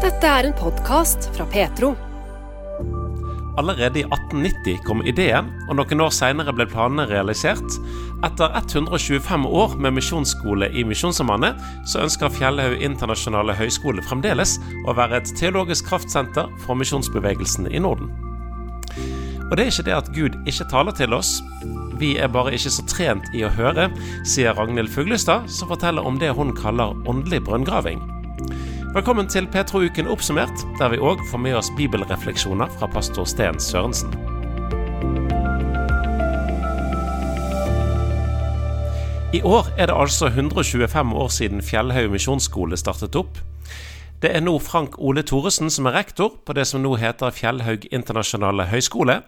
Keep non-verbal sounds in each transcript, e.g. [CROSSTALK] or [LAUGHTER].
Dette er en podkast fra Petro. Allerede i 1890 kom ideen, og noen år senere ble planene realisert. Etter 125 år med misjonsskole i Misjonssambandet, så ønsker Fjellhaug internasjonale høgskole fremdeles å være et teologisk kraftsenter for misjonsbevegelsen i Norden. Og det er ikke det at Gud ikke taler til oss. Vi er bare ikke så trent i å høre, sier Ragnhild Fuglestad, som forteller om det hun kaller åndelig brønngraving. Velkommen til Petro-uken oppsummert, der vi òg får med oss bibelrefleksjoner fra pastor Sten Sørensen. I år er det altså 125 år siden Fjellhaug misjonsskole startet opp. Det er nå Frank Ole Thoresen som er rektor på det som nå heter Fjellhaug internasjonale høgskole.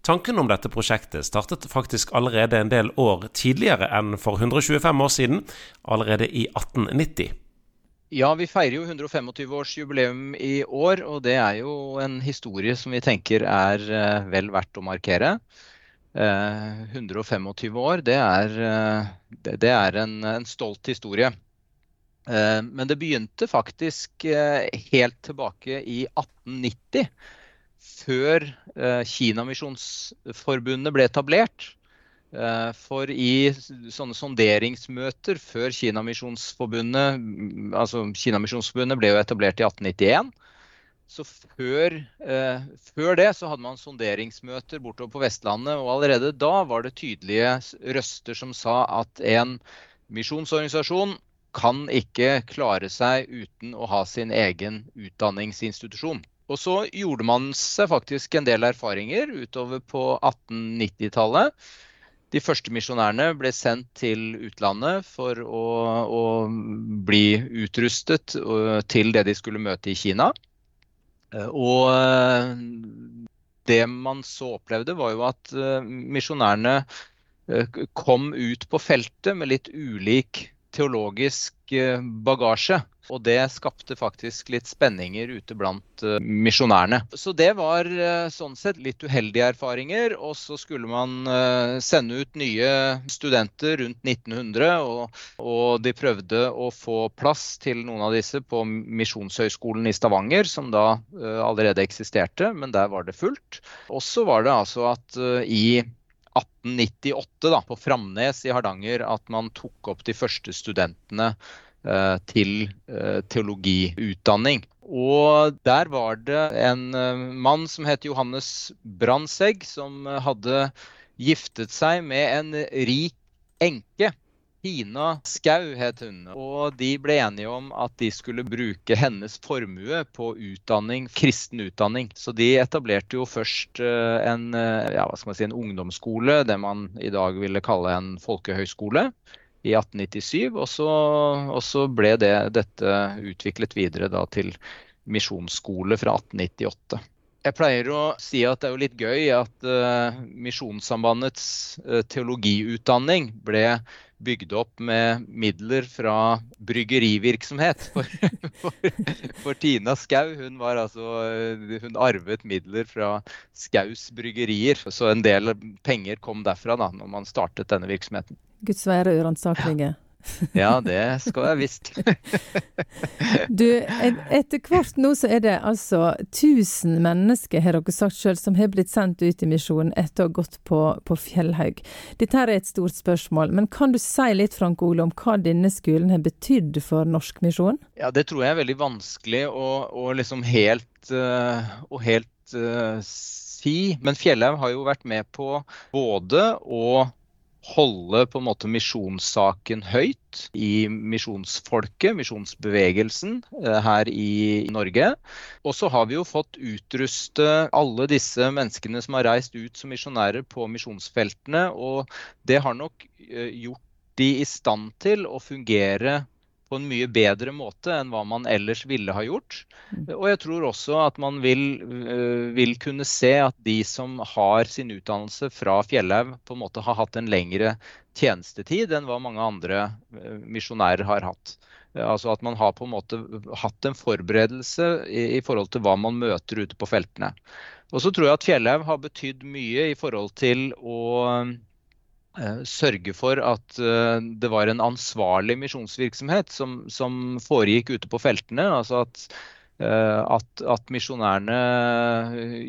Tanken om dette prosjektet startet faktisk allerede en del år tidligere enn for 125 år siden, allerede i 1890. Ja, vi feirer jo 125-årsjubileum i år, og det er jo en historie som vi tenker er uh, vel verdt å markere. Uh, 125 år, det er, det, det er en, en, stolt historie. men det begynte faktisk helt tilbake i 1890, før Kinamisjonsforbundet ble etablert. Eh, for i sånne sonderingsmøter før Kinamisjonsforbundet altså Kinamisjonsforbundet ble jo etablert i 1891. Så før, eh, før, det så hadde man sonderingsmøter bortover på Vestlandet, og allerede da var det tydelige røster som sa at en misjonsorganisasjon kan ikke klare seg uten å ha sin egen utdanningsinstitusjon. Og så gjorde man seg faktisk en del erfaringer utover på 1890-tallet de første misjonærene ble sendt til utlandet for å, å bli utrustet øh, til det de skulle møte i Kina. Øh, og øh, det man så opplevde, var jo at misjonærene kom ut på feltet med litt ulik teologisk bagasje. Og det skapte faktisk litt spenninger ute blant uh, misjonærene. Så det var uh, sånn sett litt uheldige erfaringer. Og så skulle man uh, sende ut nye studenter rundt 1900. Og, og, de prøvde å få plass til noen av disse på Misjonshøgskolen i Stavanger, som da allerede eksisterte, men der var det fullt. Og så var det altså at i 1898 da, på Framnes i Hardanger at man tok opp de første studentene Eh, til eh, teologiutdanning. Og der var det en eh, mann som het Johannes Brandtzæg, som hadde giftet seg med en rik enke. Tina Skau het hun. Og de ble enige om at de skulle bruke hennes formue på utdanning, kristen utdanning. Så de etablerte jo først en, ja, si, en ungdomsskole, det man i dag ville kalle en folkehøyskole i 1897. Og så, og så ble det, dette utviklet videre da, til misjonsskole fra 1898. Jeg pleier å si at det er jo litt gøy at uh, Misjonssambandets uh, teologiutdanning ble bygd opp med midler fra bryggerivirksomhet. [LAUGHS] For, for, for Tina Skau hun, altså, hun, arvet midler fra Skaus bryggerier. Så en del penger kom derfra da når man startet denne virksomheten. Guds være uransakelige. Ja, det skal jeg visst. [LAUGHS] du, etter hvert nå så er det altså 1000 mennesker, har dere sagt sjøl, som har blitt sendt ut i misjonen etter å ha gått på, på Fjellhaug. Dette er et stort spørsmål, men kan du si litt Frank Ole, om hva denne skolen har betydd for norsk misjon? Ja, det tror jeg er veldig vanskelig å, å liksom helt, uh, å helt uh, si. Men Fjellhaug har jo vært med på både å holde på en måte misjonssaken høyt i misjonsfolket, misjonsbevegelsen eh, her i Norge. Og så har vi jo fått utruste alle disse menneskene som har reist ut som misjonærer på misjonsfeltene. Og det har nok eh, gjort de i stand til å fungere på en mye bedre måte enn hva man ellers ville ha gjort. Mm. Og jeg tror også at man vil, eh, vil kunne se at de som har sin utdannelse fra Fjellhaug, på en måte har hatt en lengre tjenestetid enn hva mange andre eh, misjonærer har hatt. Eh, altså at man har på en måte hatt en forberedelse i, forhold til hva man møter ute på feltene. Og så tror jeg at Fjellhaug har betydd mye i forhold til å sørge for at eh, det var en ansvarlig misjonsvirksomhet som, som, foregikk ute på feltene. Altså at At, at misjonærene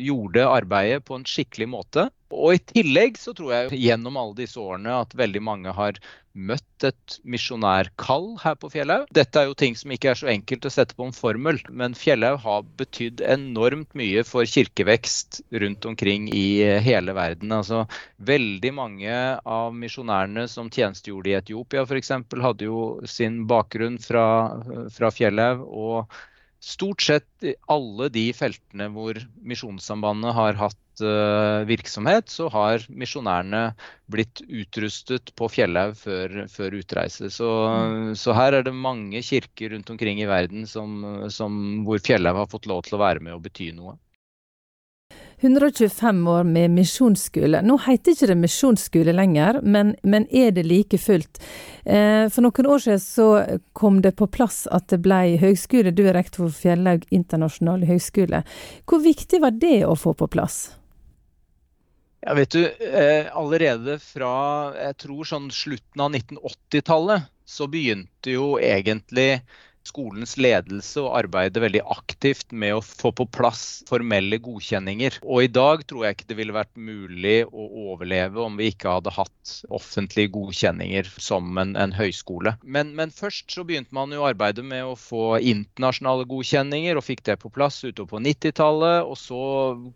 gjorde arbeidet på en skikkelig måte. Og i tillegg så tror jeg gjennom alle disse årene at veldig mange har møtt et misjonærkall her på Fjellhaug. Dette er jo ting som ikke er så enkelt å sette på en formel, men Fjellhaug har betydd enormt mye for kirkevekst rundt omkring i hele verden. Altså, veldig mange av misjonærene som tjenestegjorde i Etiopia f.eks., hadde jo sin bakgrunn fra, fra Fjellhaug. og Stort sett i alle de feltene hvor Misjonssambandet har hatt uh, virksomhet, så har misjonærene blitt utrustet på Fjellhaug før, før, utreise. Så, mm. så, her er det mange kirker rundt omkring i verden som, som, hvor Fjellhaug har fått lov til å være med og bety noe. 125 år med misjonsskole. Nå heter ikke det misjonsskole lenger, men, men, er det like fullt? Eh, for noen år siden så kom det på plass at det ble høgskole. Du er rektor for Fjellaug internasjonale høgskole. Hvor viktig var det å få på plass? Ja, vet du, eh, Allerede fra jeg tror sånn slutten av 1980-tallet så begynte jo egentlig skolens ledelse og arbeide veldig aktivt med å få på plass formelle godkjenninger. Og i dag tror jeg ikke det ville vært mulig å overleve om vi ikke hadde hatt offentlige godkjenninger som en, en høyskole. Men, men, først så begynte man jo arbeidet med å få internasjonale godkjenninger, og fikk det på plass utover på 90-tallet. Og så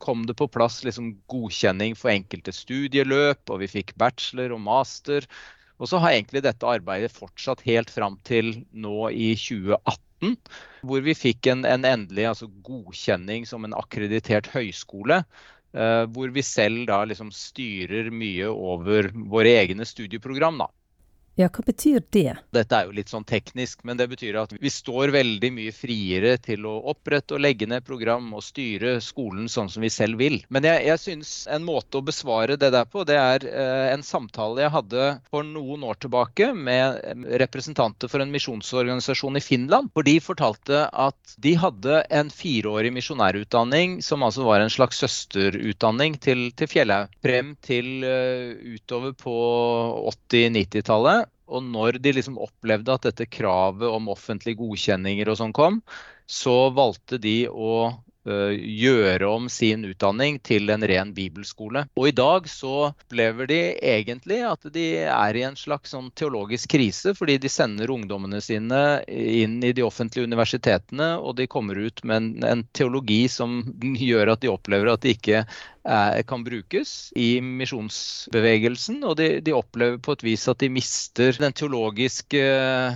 kom det på plass liksom godkjenning for enkelte studieløp, og vi fikk bachelor og master. Og så har egentlig dette arbeidet fortsatt helt fram til nå i 2018, hvor vi fikk en, en endelig altså godkjenning som en akkreditert høyskole. Eh, hvor vi selv da liksom styrer mye over våre egne studieprogram. da. Ja, hva betyr det? Dette er jo litt sånn teknisk, men det betyr at vi står veldig mye friere til å opprette og legge ned program og styre skolen sånn som vi selv vil. Men jeg, jeg syns en måte å besvare det der på, det er eh, en samtale jeg hadde for noen år tilbake med representanter for en misjonsorganisasjon i Finland. For de fortalte at de hadde en fireårig misjonærutdanning som altså var en slags søsterutdanning til, til Fjellhaug. Frem til uh, utover på 80-90-tallet. Og når de liksom opplevde at dette kravet om offentlige godkjenninger og sånn kom, så valgte de å gjøre om sin utdanning til en ren bibelskole. Og i dag så opplever de egentlig at de er i en slags sånn teologisk krise, fordi de sender ungdommene sine inn i de offentlige universitetene, og de kommer ut med en, en teologi som gjør at de opplever at de ikke kan brukes i misjonsbevegelsen. Og de, de, opplever på et vis at de mister den teologiske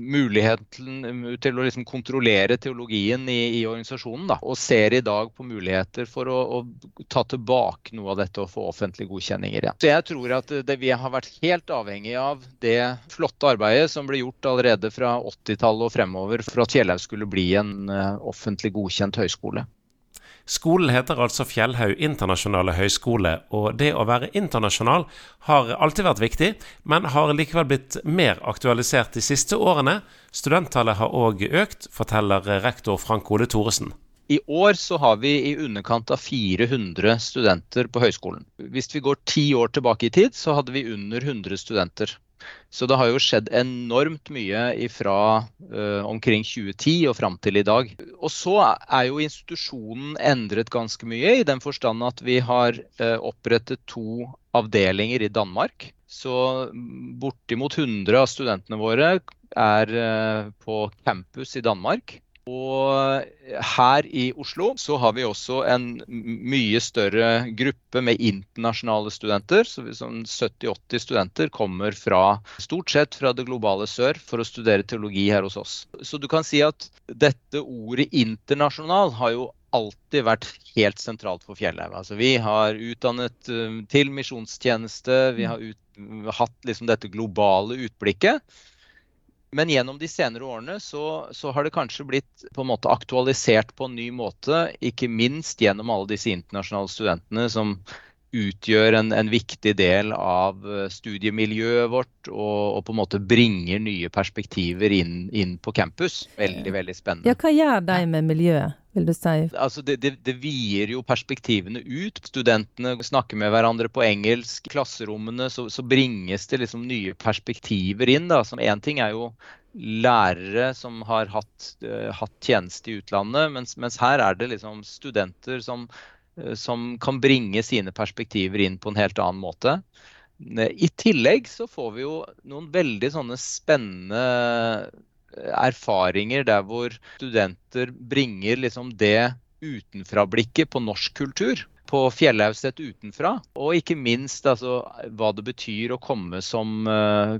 muligheten til å liksom kontrollere teologien i, i organisasjonen. Da, og ser i dag på muligheter for å, å, ta tilbake noe av dette og få offentlige godkjenninger igjen. Så jeg tror at det, vi har vært helt avhengig av det flotte arbeidet som ble gjort allerede fra 80-tallet og fremover for at Kjellaug skulle bli en offentlig godkjent høyskole. Skolen heter altså Fjellhaug internasjonale høyskole, og det å være internasjonal har alltid vært viktig, men har likevel blitt mer aktualisert de siste årene. Studenttallet har òg økt, forteller rektor Frank Ole Thoresen. I år så har vi i underkant av 400 studenter på høyskolen. Hvis vi går ti år tilbake i tid, så hadde vi under 100 studenter. Så det har jo skjedd enormt mye fra uh, omkring 2010 og fram til i dag. Og så er jo institusjonen endret ganske mye, i den forstand at vi har uh, opprettet to avdelinger i Danmark. Så bortimot 100 av studentene våre er uh, på campus i Danmark. Og her i Oslo så har vi også en mye større gruppe med internasjonale studenter. så sånn 70-80 studenter kommer fra stort sett fra det globale sør for å studere teologi her hos oss. Så du kan si at dette ordet internasjonal har jo alltid vært helt sentralt for Fjellheim. Altså, vi har utdannet um, til misjonstjeneste, vi har ut, hatt liksom dette globale utblikket. Men gjennom de senere årene så, så, har det kanskje blitt på en måte aktualisert på en ny måte. Ikke minst gjennom alle disse internasjonale studentene som utgjør en, en viktig del av eh, studiemiljøet vårt og, og, på en måte bringer nye perspektiver inn, inn på campus. Veldig, veldig spennende. Ja, Hva gjør de med miljøet? vil du si? Altså det, det, det, vier jo perspektivene ut. Studentene snakker med hverandre på engelsk. Klasserommene så, så bringes det liksom nye perspektiver inn. da, som Én ting er jo lærere som har hatt, uh, hatt tjeneste i utlandet, mens, mens, her er det liksom studenter som, som, kan bringe sine perspektiver inn på en helt annen måte. I tillegg så får vi jo noen veldig sånne spennende erfaringer der hvor studenter bringer liksom det utenfra-blikket på norsk kultur på Fjellhaug utenfra. Og ikke minst altså, hva det betyr å komme som,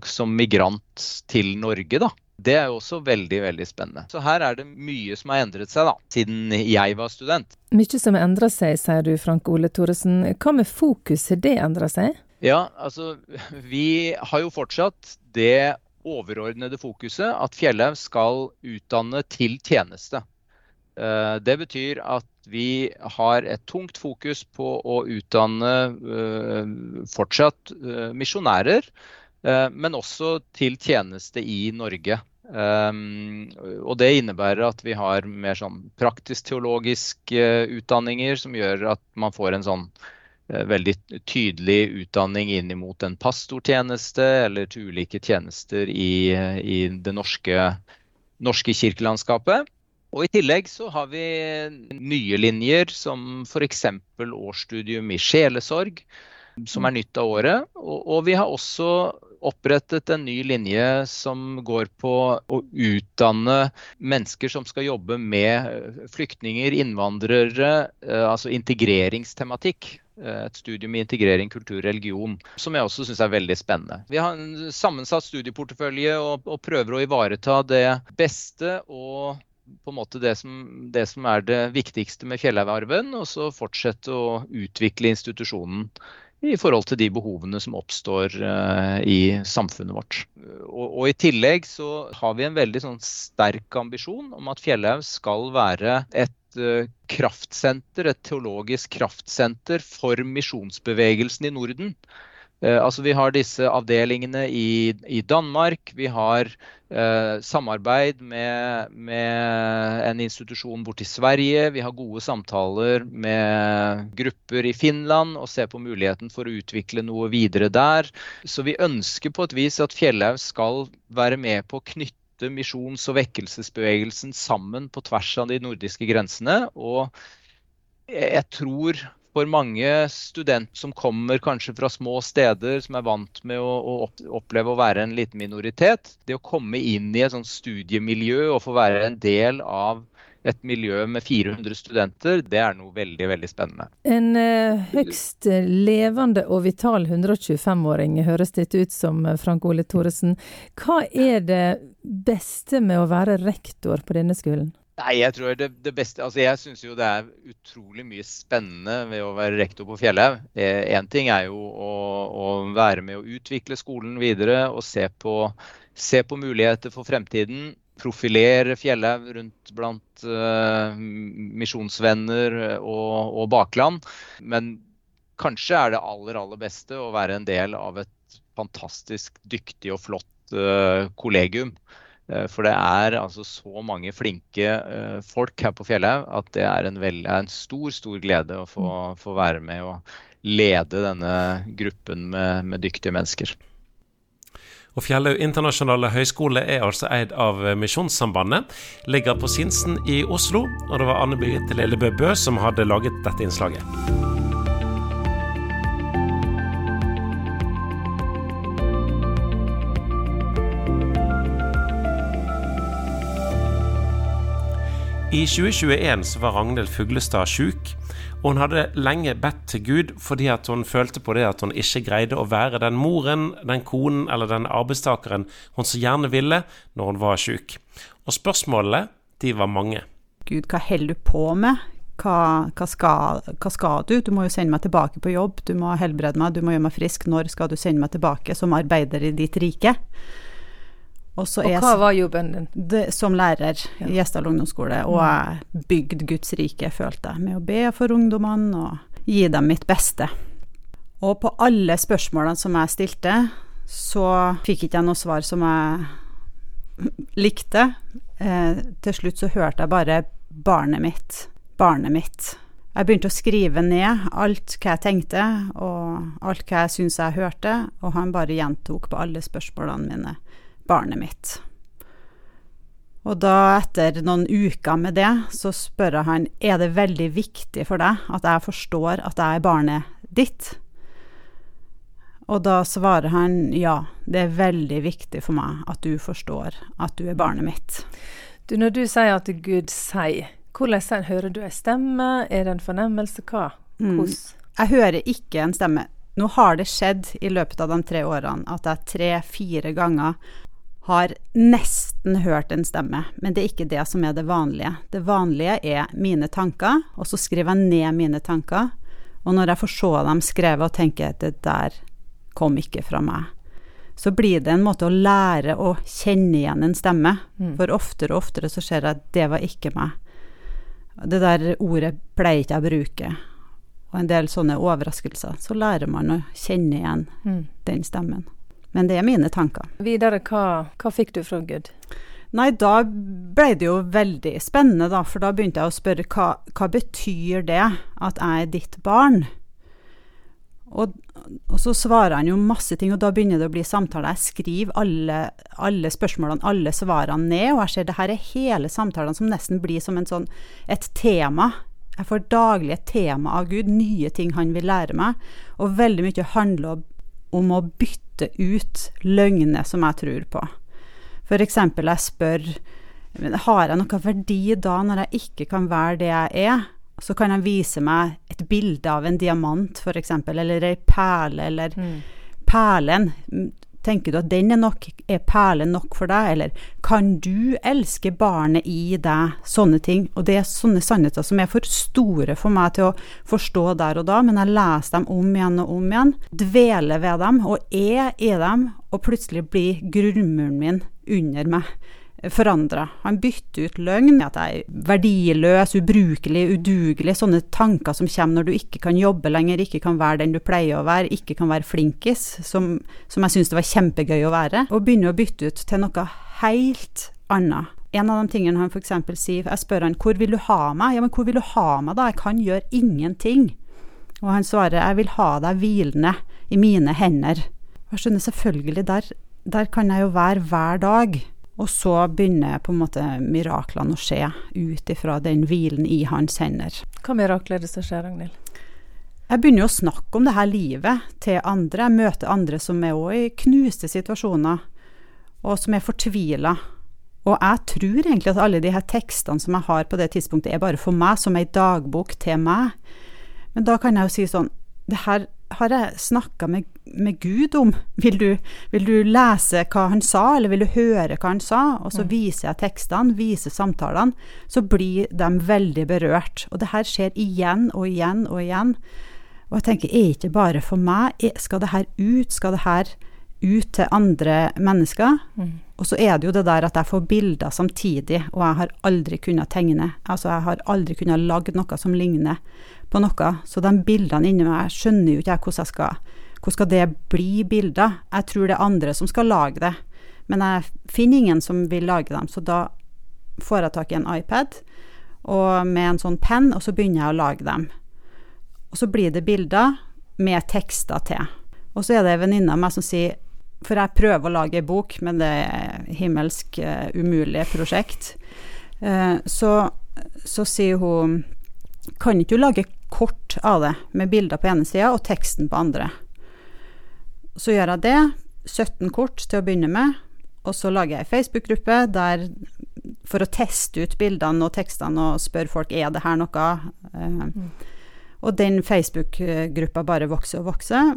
som, migrant til Norge. da. Det er jo også veldig veldig spennende. Så her er det mye som har endret seg da, siden jeg var student. Mye som har endra seg, sier du Frank Ole Thoresen. Hva med fokus, har det endra seg? Ja, altså vi har jo fortsatt det overordnede fokuset at Fjellhaug skal utdanne til tjeneste. Eh, det betyr at vi har et tungt fokus på å utdanne eh, fortsatt eh, misjonærer, men også til tjeneste i Norge. Og det innebærer at vi har mer sånn praktisk-teologiske utdanninger som gjør at man får en sånn veldig tydelig utdanning inn mot en pastortjeneste eller til ulike tjenester i, i det norske, norske kirkelandskapet. Og I tillegg så har vi nye linjer, som f.eks. årsstudium i sjelesorg, som er nytt av året. Og, og, vi har også opprettet en ny linje som går på å utdanne mennesker som skal jobbe med flyktninger, innvandrere, eh, altså integreringstematikk. Eh, et studium i integrering, kultur og religion, som jeg også syns er veldig spennende. Vi har en sammensatt studieportefølje og, og prøver å ivareta det beste og på en måte det som, det som er det viktigste med Fjellhaugarven, og så fortsette å utvikle institusjonen i forhold til de behovene som oppstår uh, i samfunnet vårt. Og, og, I tillegg så har vi en veldig sånn sterk ambisjon om at Fjellhaug skal være et uh, kraftsenter, et teologisk kraftsenter for misjonsbevegelsen i Norden. Eh, altså Vi har disse avdelingene i, i Danmark. Vi har eh, samarbeid med, med, en institusjon borte i Sverige. Vi har gode samtaler med grupper i Finland og ser på muligheten for å utvikle noe videre der. Så vi ønsker på et vis at Fjellhaug skal være med på å knytte misjons- og vekkelsesbevegelsen sammen på tvers av de nordiske grensene. Og jeg tror for mange studenter som kommer kanskje fra små steder, som er vant med å, å, oppleve å være en liten minoritet, det å komme inn i et sånt studiemiljø og få være en del av et miljø med 400 studenter, det er noe veldig veldig spennende. En eh, høgst levende og vital 125-åring høres dette ut som, eh, Frank Ole Thoresen. Hva er det beste med å være rektor på denne skolen? Nei, jeg tror det, det beste Altså, jeg syns jo det er utrolig mye spennende ved å være rektor på Fjellhaug. Én eh, ting er jo å, å, være med å utvikle skolen videre og se på, se på muligheter for fremtiden. Profilere Fjellhaug rundt blant uh, misjonsvenner og, og, bakland. Men kanskje er det aller, aller beste å være en del av et fantastisk dyktig og flott uh, kollegium. Eh, for det er altså så mange flinke uh, folk her på Fjellhaug at det er en, veld, en, stor, stor glede å få, mm. få, være med og lede denne gruppen med, med dyktige mennesker. Og Fjellhaug internasjonale høgskole er altså eid av Misjonssambandet. Ligger på Sinsen i Oslo, og det var Anne Birgitte Lillebø Bø som hadde laget dette innslaget. I 2021 så var Ragnhild Fuglestad sjuk, og hun hadde lenge bedt til Gud fordi at hun følte på det at hun ikke greide å være den moren, den konen eller den arbeidstakeren hun så gjerne ville når hun var sjuk. Og spørsmålene, de var mange. Gud, hva holder du på med? Hva, hva, skal, hva, skal, du? Du må jo sende meg tilbake på jobb, du må helbrede meg, du må gjøre meg frisk. Når skal du sende meg tilbake som arbeider i ditt rike? Og, og hva var jobben din? Det, som lærer i Gjesdal ungdomsskole. Og mm. jeg bygde Guds rike, følte jeg, med å be for ungdommene og gi dem mitt beste. Og på alle spørsmålene som jeg stilte, så fikk ikke jeg noe svar som jeg [LAUGHS] likte. Eh, til slutt så hørte jeg bare 'barnet mitt', 'barnet mitt'. Jeg begynte å skrive ned alt hva jeg tenkte, og alt hva jeg syntes jeg hørte, og han bare gjentok på alle spørsmålene mine barnet mitt. Og da, etter noen uker med det, så spør jeg han er det veldig viktig for deg at jeg forstår at jeg er barnet ditt. Og da svarer han ja, det er veldig viktig for meg at du forstår at du er barnet mitt. Du, når du sier at Gud sier, hvordan hører du ei stemme? Er det en fornemmelse? Hva? Mm. Jeg hører ikke en stemme. Nå har det skjedd i løpet av de tre årene at jeg tre-fire ganger har nesten hørt en stemme, men det er ikke det som er det vanlige. Det vanlige er mine tanker, og så skriver jeg ned mine tanker. Og når jeg får se dem skrevet og tenker at det der kom ikke fra meg, så blir det en måte å lære å kjenne igjen en stemme. Mm. For oftere og oftere så ser jeg at det var ikke meg. Det der ordet pleier ikke jeg å bruke. Og en del sånne overraskelser. Så lærer man å kjenne igjen Mm. den stemmen. Men det er mine tanker. Videre, hva, hva fikk du fra Gud? Nei, da ble det jo veldig spennende, da, for da begynte jeg å spørre hva, hva betyr det at jeg er ditt barn? Og, og så svarer han jo masse ting, og da begynner det å bli samtale. Jeg skriver alle, alle spørsmålene, alle svarene ned, og jeg ser det her er hele samtalene som nesten blir som en sånn, et tema. Jeg får daglig et tema av Gud, nye ting han vil lære meg, og veldig mye handler om å bytte ut løgner som jeg tror på. Eksempel jeg spør har jeg noe verdi da når jeg ikke kan være det jeg er? Så kan han vise meg et bilde av en diamant, eksempel, eller ei perle, eller Mm. perlen. Tenker du at den er nok, er perlen nok for deg, eller kan du elske barnet i deg? Sånne ting. Og det er sånne sannheter som er for store for meg til å forstå der og da, men jeg leser dem om igjen og om igjen, dveler ved dem og er i dem, og plutselig blir grunnmuren min under meg forandra. Han bytter ut løgn, at jeg er verdiløs, ubrukelig, udugelig, sånne tanker som kommer når du ikke kan jobbe lenger, ikke kan være den du pleier å være, ikke kan være flinkis, som, som jeg syns det var kjempegøy å være, og begynner å bytte ut til noe helt annet. En av de tingene han f.eks. sier, jeg spør han hvor vil du ha meg? Ja, men hvor vil du ha meg da? Jeg kan gjøre ingenting. Og han svarer jeg vil ha deg hvilende i mine hender. Og jeg skjønner selvfølgelig, der, der kan jeg jo være hver dag. Og så begynner på en måte miraklene å skje ut ifra den hvilen i hans hender. Hva mirakler er det som skjer, Ragnhild? Jeg begynner å snakke om det her livet til andre. Jeg møter andre som er òg i knuste situasjoner, og som er fortvila. Og jeg tror egentlig at alle de her tekstene som jeg har på det tidspunktet, er bare for meg, som ei dagbok til meg. Men da kan jeg jo si sånn Det her har jeg snakka med, med, Gud om. Vil du, vil du, lese hva han sa, eller vil du høre hva han sa? Og så viser jeg tekstene, viser samtalene. Så blir de veldig berørt. Og det her skjer igjen og igjen og igjen. Og jeg tenker, er ikke bare for meg? Skal det her ut? Skal det her ut til andre mennesker? Mm. Og så er det jo det der at jeg får bilder samtidig, og jeg har aldri kunnet tegne. Altså, jeg har aldri kunnet lage noe som ligner på noe. Så de bildene inni meg, skjønner jo ikke jeg hvordan jeg skal Hvordan skal det bli bilder? Jeg tror det er andre som skal lage det. Men jeg finner ingen som vil lage dem, så da får jeg tak i en iPad og med en sånn penn, og så begynner jeg å lage dem. Og så blir det bilder med tekster til. Og så er det ei venninne av meg som sier for jeg prøver å lage ei bok, men det er himmelsk uh, umulig prosjekt. Uh, så, så, sier hun Kan ikke du lage kort av det, med bilder på ene sida og teksten på andre? Så gjør jeg det. 17 kort til å begynne med. Og så lager jeg ei Facebook-gruppe der for å teste ut bildene og tekstene og spørre folk er det her noe. Uh, mm. Og den Facebook-gruppa bare vokser og vokser.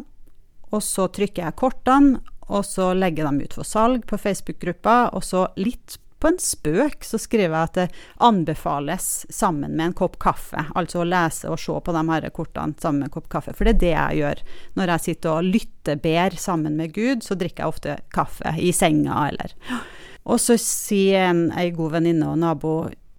Og så trykker jeg kortene, og så legger jeg dem ut for salg på Facebook-gruppa, og så litt på en spøk så skriver jeg at det anbefales sammen med en kopp kaffe. Altså å lese og se på de her kortene sammen med en kopp kaffe. For det er det jeg gjør. Når jeg sitter og lytter bedre sammen med Gud, så drikker jeg ofte kaffe i senga eller Og så sier ei god venninne og nabo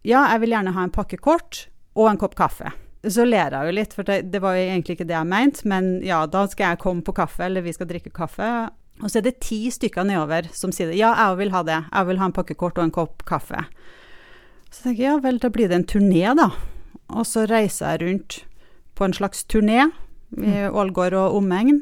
ja, jeg vil gjerne ha en pakke kort og en kopp kaffe. Så ler jeg jo litt, for det, det var jo egentlig ikke det jeg mente, men ja, da skal jeg komme på kaffe, eller vi skal drikke kaffe. Og så er det ti stykker nedover som sier det. Ja, jeg vil ha det. Jeg vil ha en pakkekort og en kopp kaffe. Så tenker jeg ja vel, da blir det en turné, da. Og så reiser jeg rundt på en slags turné i Ålgård og omegn.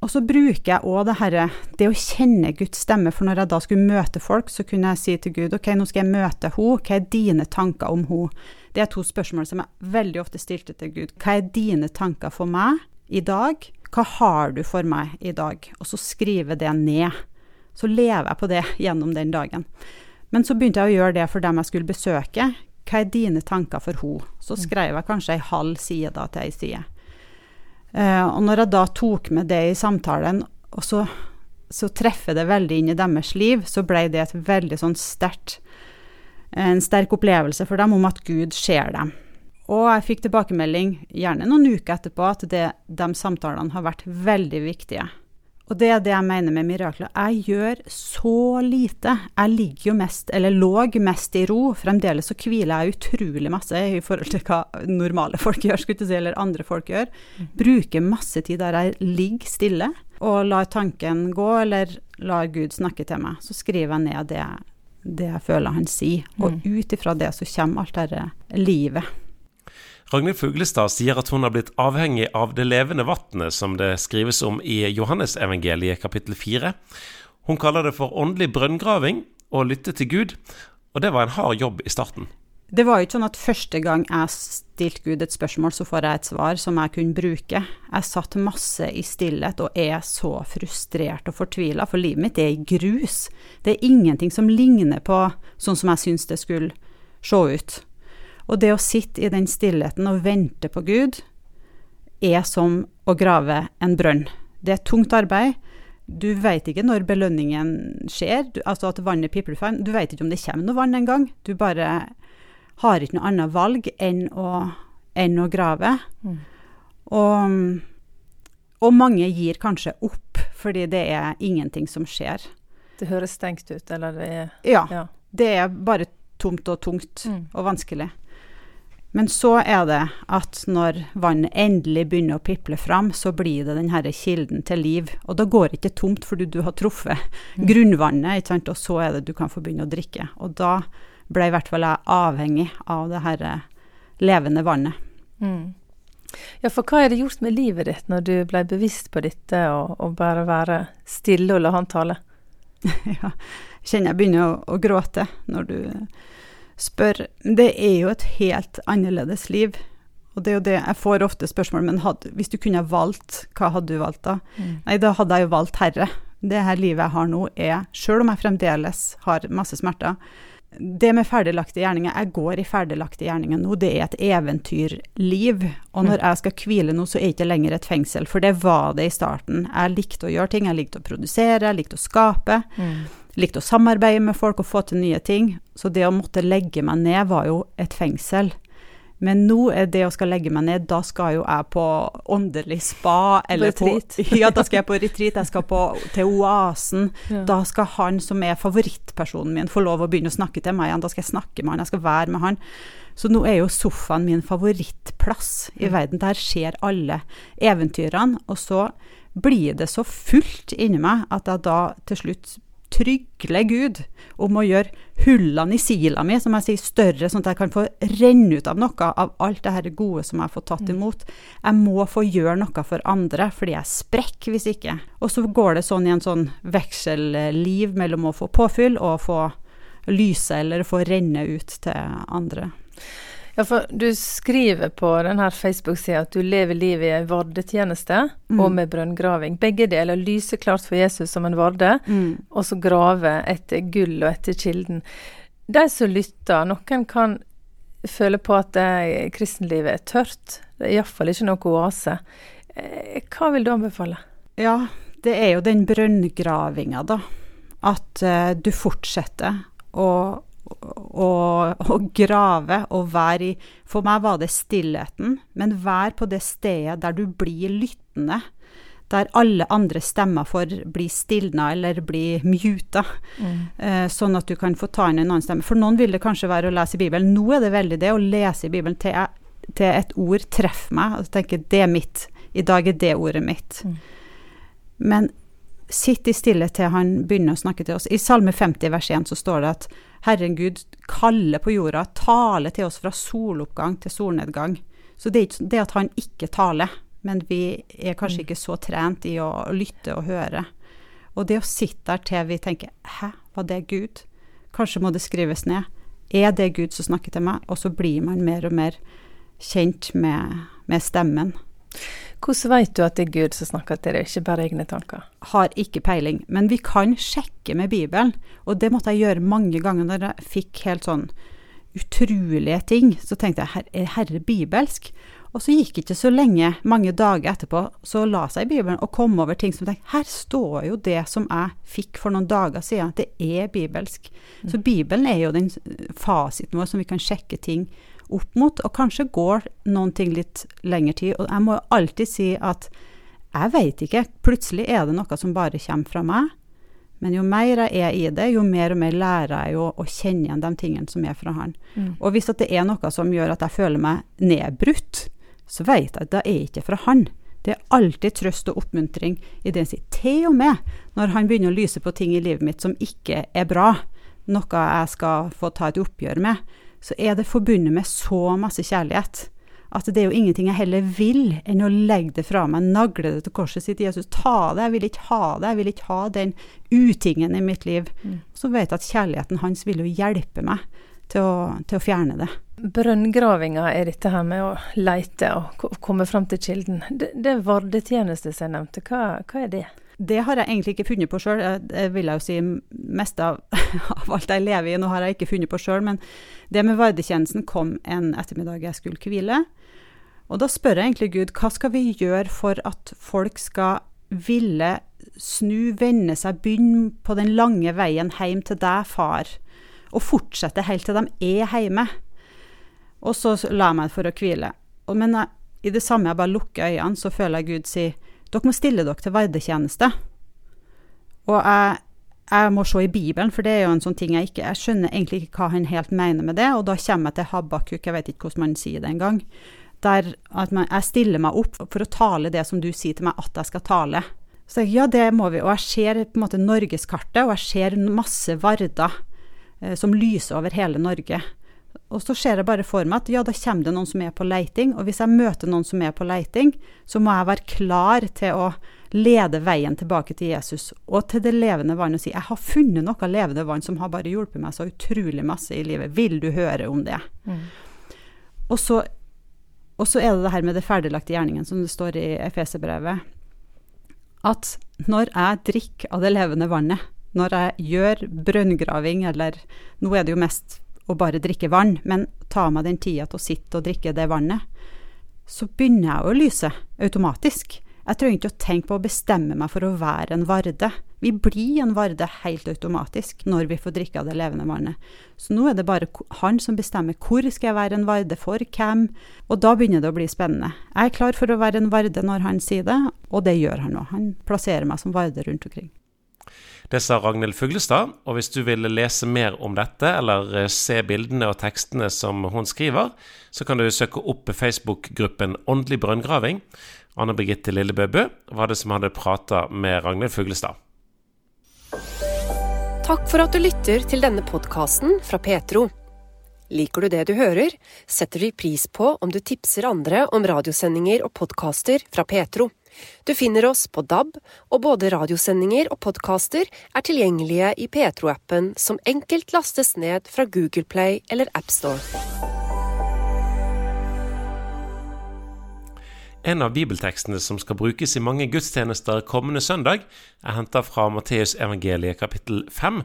Og så bruker jeg òg det herre det å kjenne Guds stemme, for når jeg da skulle møte folk, så kunne jeg si til Gud ok, nå skal jeg møte henne, hva er dine tanker om henne? Det er to spørsmål som jeg veldig ofte stilte til Gud. Hva er dine tanker for meg i dag? Hva har du for meg i dag? Og så skrive det ned. Så lever jeg på det [LAUGHS] gjennom den dagen. Men så begynte jeg å gjøre det for dem jeg skulle besøke. Hva er dine tanker for henne? Så skrev jeg kanskje ei halv side da til ei side. Uh, og når jeg da tok med det i samtalen, og så, så, treffer det veldig inn i deres liv, så ble det et veldig sånn sterkt En sterk opplevelse for dem om at Gud ser dem. Og jeg fikk tilbakemelding, gjerne noen uker etterpå, at det, de samtalene har vært veldig viktige. Og det er det jeg mener med mirakler. Jeg gjør så lite. Jeg ligger jo mest, eller lå mest i ro. Fremdeles så hviler jeg utrolig masse i forhold til hva normale folk gjør, skulle si, eller andre folk gjør. Bruker masse tid der jeg ligger stille og lar tanken gå, eller lar Gud snakke til meg. Så skriver jeg ned det, det jeg føler han sier, og mm. ut ifra det så kommer alt dette livet. Ragnhild Fuglestad sier at hun har blitt avhengig av det levende vannet som det skrives om i Johannesevangeliet kapittel 4. Hun kaller det for åndelig brønngraving å lytte til Gud, og det var en hard jobb i starten. Det var jo ikke sånn at første gang jeg stilte Gud et spørsmål, så får jeg et svar som jeg kunne bruke. Jeg satt masse i stillhet og er så frustrert og fortvila, for livet mitt er i grus. Det er ingenting som ligner på sånn som jeg syns det skulle se ut. Og det å sitte i den stillheten og vente på Gud, er som å grave en brønn. Det er tungt arbeid. Du vet ikke når belønningen skjer, du, altså at vannet pipler frem. Du vet ikke om det kommer noe vann engang. Du bare har ikke noe annet valg enn å, enn å grave. Mm. Og, og, mange gir kanskje opp, fordi det er ingenting som skjer. Det høres stengt ut, eller det er Ja. ja. Det er bare tomt og tungt mm. og vanskelig. Men så er det at når vannet endelig begynner å piple fram, så blir det denne kilden til liv. Og da går det ikke tomt fordi du har truffet mm. grunnvannet, og så er det du kan få begynne å drikke. Og da ble i hvert fall jeg avhengig av det her eh, levende vannet. Mm. Ja, for hva er det gjort med livet ditt når du ble bevisst på dette, og, og bare være stille og la han tale? [LAUGHS] ja, jeg kjenner jeg begynner å, å gråte når du spør Det er jo et helt annerledes liv. Og det er jo det jeg får ofte spørsmål men hadde, hvis du kunne valgt, hva hadde du valgt da? Mm. Nei, da hadde jeg jo valgt Herre. Det her livet jeg har nå er, sjøl om jeg fremdeles har masse smerter Det med ferdiglagte gjerninger, jeg går i ferdiglagte gjerninger nå, det er et eventyrliv. Og når mm. jeg skal hvile nå, så er det ikke lenger et fengsel, for det var det i starten. Jeg likte å gjøre ting, jeg likte å produsere, jeg likte å skape. Mm likte å samarbeide med folk og få til nye ting. Så det å måtte legge meg ned var jo et fengsel. Men nå er det å skal legge meg ned, da skal jo jeg på åndelig spa eller på [LAUGHS] Ja, da skal jeg på retreat, jeg skal på, til Oasen. Ja. Da skal han som er favorittpersonen min, få lov å begynne å snakke til meg igjen. Da skal jeg snakke med han, jeg skal være med han. Så nå er jo sofaen min favorittplass i verden. Der skjer alle eventyrene. Og så blir det så fullt inni meg at jeg da til slutt trygle Gud om å gjøre hullene i sila mi, som jeg sier, større, sånn at jeg kan få renne ut av noe av alt det her gode som jeg har fått tatt mm. imot. Jeg må få gjøre noe for andre, fordi jeg sprekker hvis ikke. Og så går det sånn i en sånn vekselliv mellom å få påfyll og få lyse eller få renne ut til andre. Ja, for du skriver på denne Facebook-sida at du lever livet i ei vardetjeneste mm. og med brønngraving. Begge deler lyser klart for Jesus som en varde, mm. og så grave etter gull og etter kilden. De som lytter, noen kan føle på at kristenlivet er tørt. Det er iallfall ikke noe oase. Eh, hva vil du anbefale? Ja, det er jo den brønngravinga, da. At uh, du fortsetter å å, grave og være i For meg var det stillheten, men vær på det stedet der du blir lyttende. Der alle andre stemmer får bli stilna eller bli muta, mm. eh, sånn at du kan få ta inn en annen stemme. For noen vil det kanskje være å lese i Bibelen. Nå er det veldig det å lese i Bibelen til, til et ord treffer meg, og tenke det er mitt. I dag er det ordet mitt. Mm. Men sitt i stillhet til han begynner å snakke til oss. I Salme 50 vers 1 så står det at Herren Gud kaller på jorda, taler til oss fra soloppgang til solnedgang. Så det er ikke det at han ikke taler, men vi er kanskje ikke så trent i å lytte og høre. Og det å sitte der til vi tenker Hæ, var det Gud? Kanskje må det skrives ned. Er det Gud som snakker til meg? Og så blir man mer og mer kjent med, med stemmen. Hvordan vet du at det er Gud som snakker til deg, ikke bare egne tanker? Har ikke peiling, men vi kan sjekke med Bibelen, og det måtte jeg gjøre mange ganger når jeg fikk helt sånn utrolige ting. Så tenkte jeg, er herre bibelsk? Og så gikk det ikke så lenge, mange dager etterpå, så la seg i Bibelen og kom over ting som tenkte, her står jo det som jeg fikk for noen dager siden, det er bibelsk. Så mm. Bibelen er jo den fasiten vår som vi kan sjekke ting opp mot, og kanskje går noen ting litt lengre tid. Og jeg må jo alltid si at jeg veit ikke, plutselig er det noe som bare kommer fra meg. Men jo mer jeg er i det, jo mer og mer lærer jeg jo å kjenne igjen de tingene som er fra han. Mm. Og hvis det er noe som gjør at jeg føler meg nedbrutt, så vet jeg at det er ikke fra han. Det er alltid trøst og oppmuntring i det han sier. Til og med når han begynner å lyse på ting i livet mitt som ikke er bra, noe jeg skal få ta et oppgjør med, så er det forbundet med så masse kjærlighet at det er jo ingenting jeg heller vil enn å legge det fra meg, nagle det til korset sitt. Jesus, ta det, jeg vil ikke ha det, jeg vil ikke ha den utingen i mitt liv. Mm. Så vet jeg at kjærligheten hans vil jo hjelpe meg til å, til å fjerne det. Brønngravinga er dette her med å leite og komme fram til kilden. Det, det vardetjeneste som jeg nevnte, hva, hva er det? Det har jeg egentlig ikke funnet på sjøl. Det vil jeg jo si mest av, [LAUGHS] av, alt jeg lever i. Nå har jeg ikke funnet på sjøl, men det med vardetjenesten kom en ettermiddag jeg skulle hvile. Og da spør jeg egentlig Gud, hva skal vi gjøre for at folk skal ville snu, vende seg, begynne på den lange veien hjem til deg, far, og fortsette helt til de er hjemme? Og så la jeg meg for å hvile. Men jeg, i det samme jeg bare lukker øynene, så føler jeg Gud si dere må stille dere til verdetjeneste. Og jeg, jeg, må se i Bibelen, for det er jo en sånn ting jeg ikke Jeg skjønner egentlig ikke hva han helt mener med det, og da kommer jeg til Habakuk, jeg vet ikke hvordan man sier det engang, der at man, jeg stiller meg opp for å tale det som du sier til meg at jeg skal tale. Så jeg, ja, det må vi. Og jeg ser på en måte norgeskartet, og jeg ser masse varder eh, som lyser over hele Norge. Og så ser jeg bare for meg at ja, da kommer det noen som er på leiting, og hvis jeg møter noen som er på leiting, så må jeg være klar til å lede veien tilbake til Jesus og til det levende vann og si jeg har funnet noe levende vann som har bare hjulpet meg så utrolig masse i livet. Vil du høre om det? Mm. Og, så, og, så, er det det her med det ferdiglagte gjerningen, som det står i Efeserbrevet. At når jeg drikker av det levende vannet, når jeg gjør brønngraving, eller nå er det jo mest å bare drikke vann, men ta meg den tida til å sitte og drikke det vannet, så begynner jeg å lyse automatisk. Jeg trenger ikke å tenke på å bestemme meg for å være en varde. Vi blir en varde helt automatisk når vi får drikke av det levende vannet. Så nå er det bare han som bestemmer hvor skal jeg være en varde for hvem, og da begynner det å bli spennende. Jeg er klar for å være en varde når han sier det, og det gjør han nå. Han plasserer meg som varde rundt omkring. Det sa Ragnhild Fuglestad, og hvis du vil lese mer om dette, eller eh, se bildene og tekstene som hun skriver, så kan du søke opp Facebook-gruppen Åndelig brønngraving. Anne Birgitte Lillebø Bø var det som hadde prata med Ragnhild Fuglestad. Takk for at du lytter til denne podkasten fra Petro. Liker du det du hører, setter vi pris på om du tipser andre om radiosendinger og podkaster fra Petro. Du finner oss på DAB, og både radiosendinger og podkaster er tilgjengelige i Petro-appen, som enkelt lastes ned fra Google Play eller AppStore. En av bibeltekstene som skal brukes i mange gudstjenester kommende søndag, er henta fra Matteusevangeliet kapittel 5.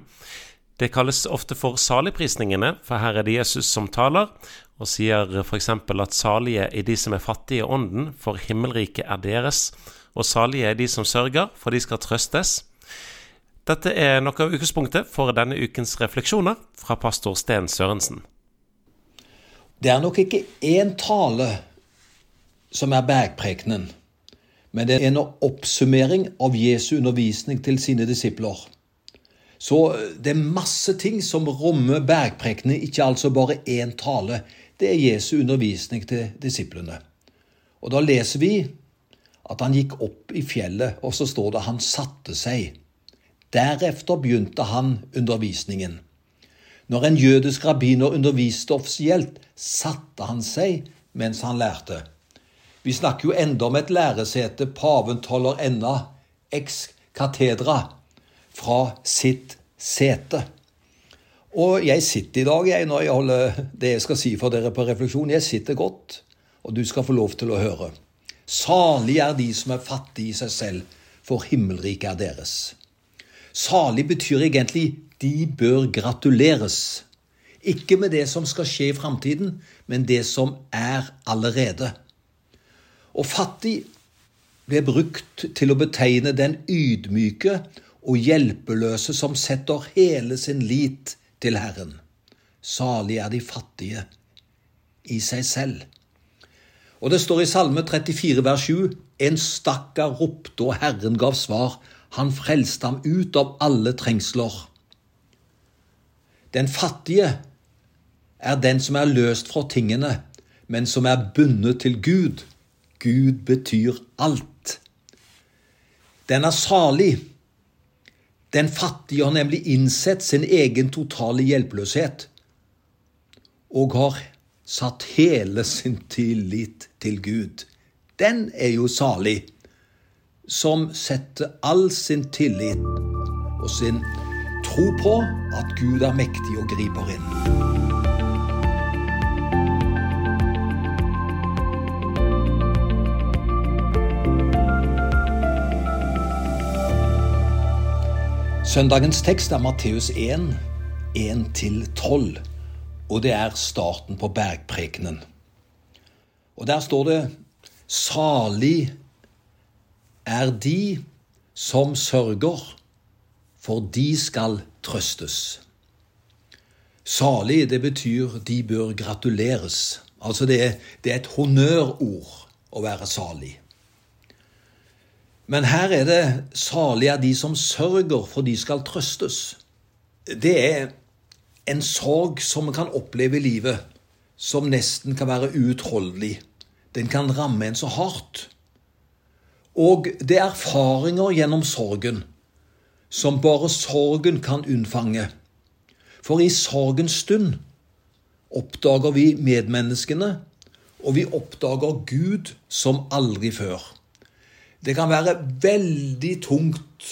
Det kalles ofte for saligprisningene, for her er det Jesus som taler, og sier f.eks. at salige er de som er fattige i ånden, for himmelriket er deres, og salige er de som sørger, for de skal trøstes. Dette er noe av utgangspunktet for denne ukens refleksjoner fra pastor Sten Sørensen. Det er nok ikke én tale som er bergprekenen, men det er en oppsummering av Jesu undervisning til sine disipler. Så det er masse ting som rommer bergprekenen, ikke altså bare én tale. Det er Jesu undervisning til disiplene. Og da leser vi at han gikk opp i fjellet, og så står det han satte seg. Deretter begynte han undervisningen. Når en jødisk rabbiner underviste offisielt, satte han seg mens han lærte. Vi snakker jo enda om et læresete paven holder ennå, ex katedra, fra sitt sete. Og jeg sitter i dag, jeg, når jeg holder det jeg skal si for dere på refleksjon. Jeg sitter godt, og du skal få lov til å høre. Salig er de som er fattige i seg selv, for himmelriket er deres. Salig betyr egentlig de bør gratuleres. Ikke med det som skal skje i framtiden, men det som er allerede. Og fattig ble brukt til å betegne den ydmyke og hjelpeløse som setter hele sin lit til Herren. Salig er de fattige i seg selv. Og det står i Salme 34 vers 7 En stakkar ropte, og Herren gav svar. Han frelste ham ut av alle trengsler. Den fattige er den som er løst fra tingene, men som er bundet til Gud. Gud betyr alt. Den er salig den fattige har nemlig innsett sin egen totale hjelpeløshet og har satt hele sin tillit til Gud. Den er jo salig, som setter all sin tillit og sin tro på at Gud er mektig og griper inn. Søndagens tekst er Matteus 1, 1-12, og det er starten på bergprekenen. Og der står det Salig er de som sørger, for de skal trøstes. Salig, det betyr de bør gratuleres. Altså det det er et honnørord å være salig. Men her er det 'salige er de som sørger, for de skal trøstes'. Det er en sorg som vi kan oppleve i livet, som nesten kan være uutholdelig. Den kan ramme en så hardt. Og det er erfaringer gjennom sorgen som bare sorgen kan unnfange. For i sorgens stund oppdager vi medmenneskene, og vi oppdager Gud som aldri før. Det kan være veldig tungt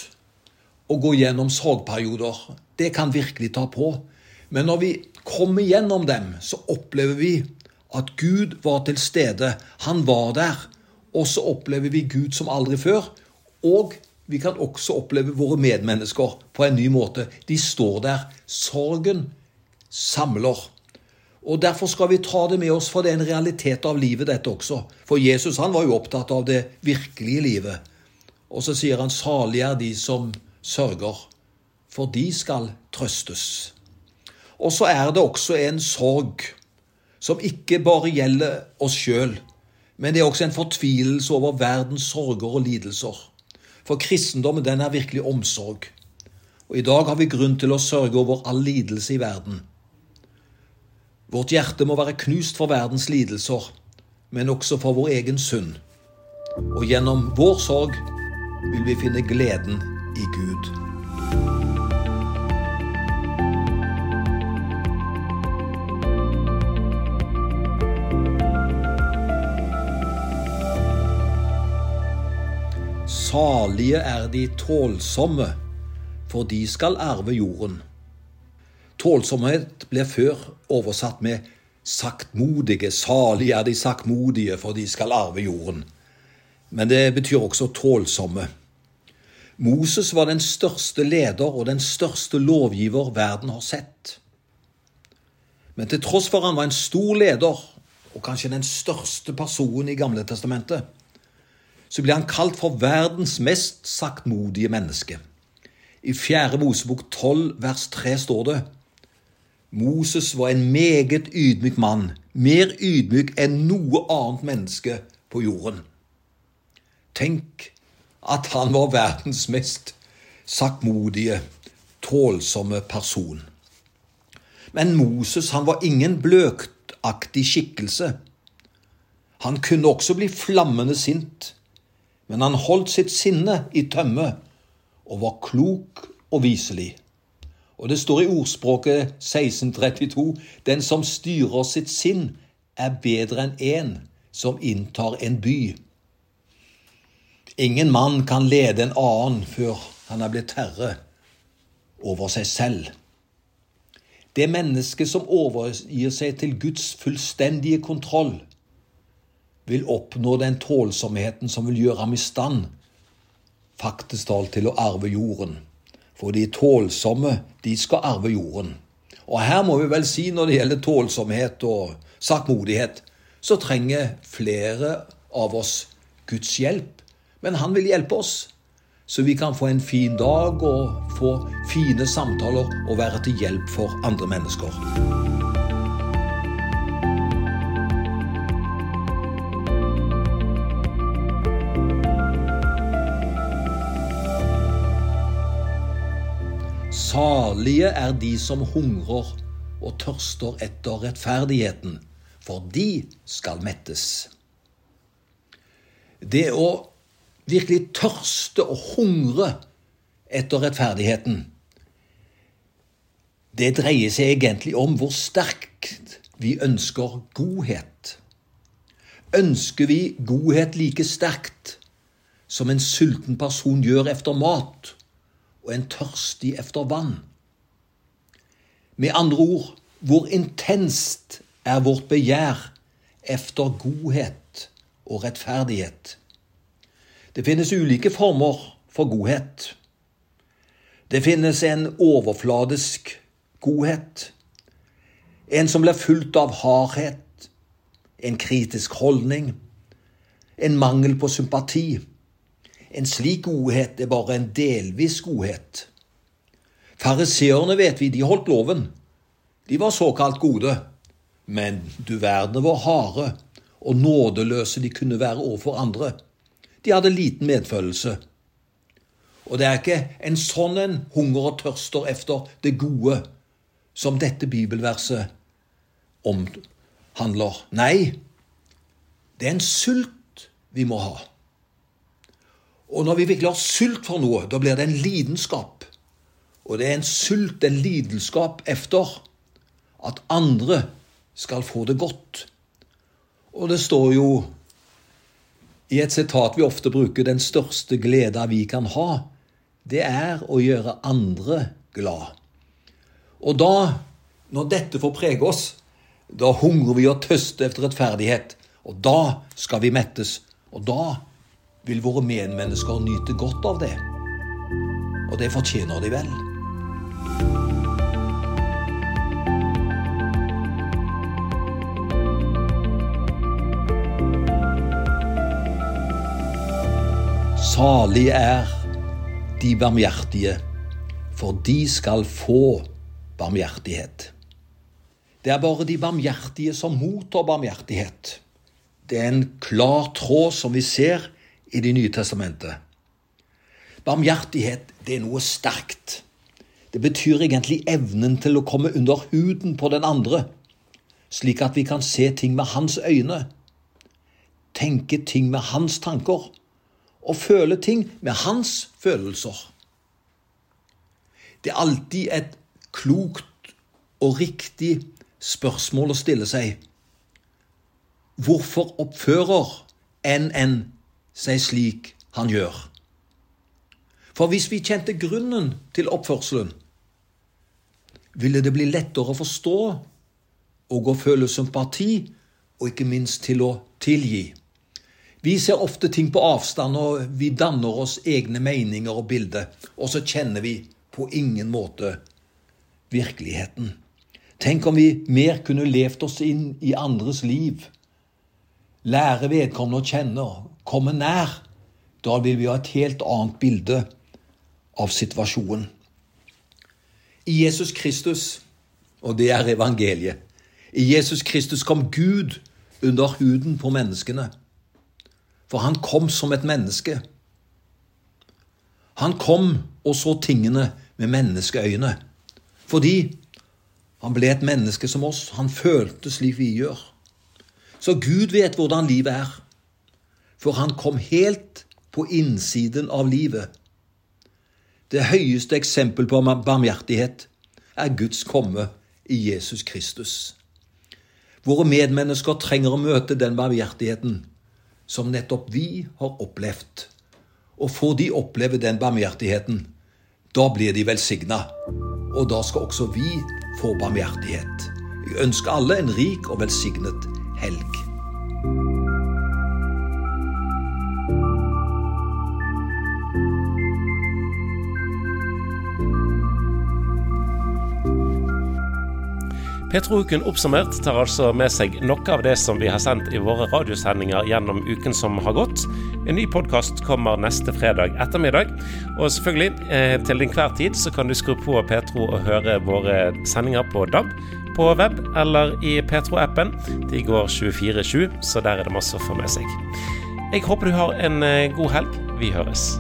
å gå gjennom sorgperioder. Det kan virkelig ta på. Men når vi kommer gjennom dem, så opplever vi at Gud var til stede. Han var der. Og så opplever vi Gud som aldri før. Og vi kan også oppleve våre medmennesker på en ny måte. De står der. Sorgen samler. Og Derfor skal vi ta det med oss, for det er en realitet av livet, dette også. For Jesus han var jo opptatt av det virkelige livet. Og så sier han salige er de som sørger, for de skal trøstes. Og så er det også en sorg som ikke bare gjelder oss sjøl, men det er også en fortvilelse over verdens sorger og lidelser. For kristendommen den er virkelig omsorg. Og i dag har vi grunn til å sørge over all lidelse i verden. Vårt hjerte må være knust for verdens lidelser, men også for vår egen synd. Og gjennom vår sorg vil vi finne gleden i Gud. Salige er de tålsomme, for de skal arve jorden. Tålsomhet blir før oversatt med saktmodige. Salig er de saktmodige, for de skal arve jorden. Men det betyr også tålsomme. Moses var den største leder og den største lovgiver verden har sett. Men til tross for han var en stor leder, og kanskje den største personen i Gamle testamentet, så ble han kalt for verdens mest saktmodige menneske. I 4. Mosebok 12 vers 3 står det Moses var en meget ydmyk mann, mer ydmyk enn noe annet menneske på jorden. Tenk at han var verdens mest saktmodige, tålsomme person. Men Moses han var ingen bløktaktig skikkelse. Han kunne også bli flammende sint, men han holdt sitt sinne i tømme og var klok og viselig. Og det står i ordspråket 1632 Den som styrer sitt sinn, er bedre enn én som inntar en by. Ingen mann kan lede en annen før han er blitt herre over seg selv. Det mennesket som overgir seg til Guds fullstendige kontroll, vil oppnå den tålsomheten som vil gjøre ham i stand, faktisk talt, til å arve jorden. For de tålsomme, de skal arve jorden. Og her må vi vel si, når det gjelder tålsomhet og sakmodighet, så trenger flere av oss Guds hjelp. Men han vil hjelpe oss så vi kan få en fin dag og få fine samtaler og være til hjelp for andre mennesker. Salige er de som hungrer og tørster etter rettferdigheten, for de skal mettes. Det å virkelig tørste og hungre etter rettferdigheten, det dreier seg egentlig om hvor sterkt vi ønsker godhet. Ønsker vi godhet like sterkt som en sulten person gjør efter mat, og en tørstig efter vann? Med andre ord, hvor intenst er vårt begjær efter godhet og rettferdighet? Det finnes ulike former for godhet. Det finnes en overfladisk godhet. En som blir fulgt av hardhet, en kritisk holdning, en mangel på sympati. En slik godhet er bare en delvis godhet. Fariseerne, vet vi, de holdt loven. De var såkalt gode. Men du verden var harde og nådeløse de kunne være overfor andre. De hadde liten medfølelse. Og det er ikke en sånn en hunger og tørster efter det gode som dette bibelverset omhandler. Nei, det er en sult vi må ha. Og når vi virkelig har sult for noe, da blir det en lidenskap. Og det er en sult, en lidenskap efter at andre skal få det godt. Og det står jo i et sitat vi ofte bruker, den største gleda vi kan ha, det er å gjøre andre glad. Og da, når dette får prege oss, da hungrer vi og tøster etter rettferdighet. Og da skal vi mettes. Og da vil våre medmennesker nyte godt av det. Og det fortjener de vel. Salige er de barmhjertige, for de skal få barmhjertighet. Det er bare de barmhjertige som mottar barmhjertighet. Det er en klar tråd som vi ser i Det nye testamentet. Barmhjertighet, det er noe sterkt. Det betyr egentlig evnen til å komme under huden på den andre, slik at vi kan se ting med hans øyne, tenke ting med hans tanker og føle ting med hans følelser. Det er alltid et klokt og riktig spørsmål å stille seg. Hvorfor oppfører NN seg slik han gjør? For hvis vi kjente grunnen til oppførselen, ville det bli lettere å forstå og å føle sympati, og ikke minst til å tilgi. Vi ser ofte ting på avstand, og vi danner oss egne meninger og bilder. Og så kjenner vi på ingen måte virkeligheten. Tenk om vi mer kunne levd oss inn i andres liv. Lære vedkommende å kjenne, komme nær. Da vil vi ha et helt annet bilde av situasjonen. I Jesus Kristus, og det er evangeliet, i Jesus Kristus kom Gud under huden på menneskene. For han kom som et menneske. Han kom og så tingene med menneskeøyne. Fordi han ble et menneske som oss. Han følte slik vi gjør. Så Gud vet hvordan livet er. For han kom helt på innsiden av livet. Det høyeste eksempel på barmhjertighet er Guds komme i Jesus Kristus. Våre medmennesker trenger å møte den barmhjertigheten som nettopp vi har opplevd. Og får de oppleve den barmhjertigheten, da blir de velsigna. Og da skal også vi få barmhjertighet. Jeg ønsker alle en rik og velsignet helg. Petro-uken oppsummert tar altså med seg noe av det som vi har sendt i våre radiosendinger gjennom uken som har gått. En ny podkast kommer neste fredag ettermiddag. Og selvfølgelig, eh, til enhver tid så kan du skru på Petro og høre våre sendinger på DAB, på web eller i Petro-appen. De går 24-7, så der er det masse å få med seg. Jeg håper du har en eh, god helg. Vi høres.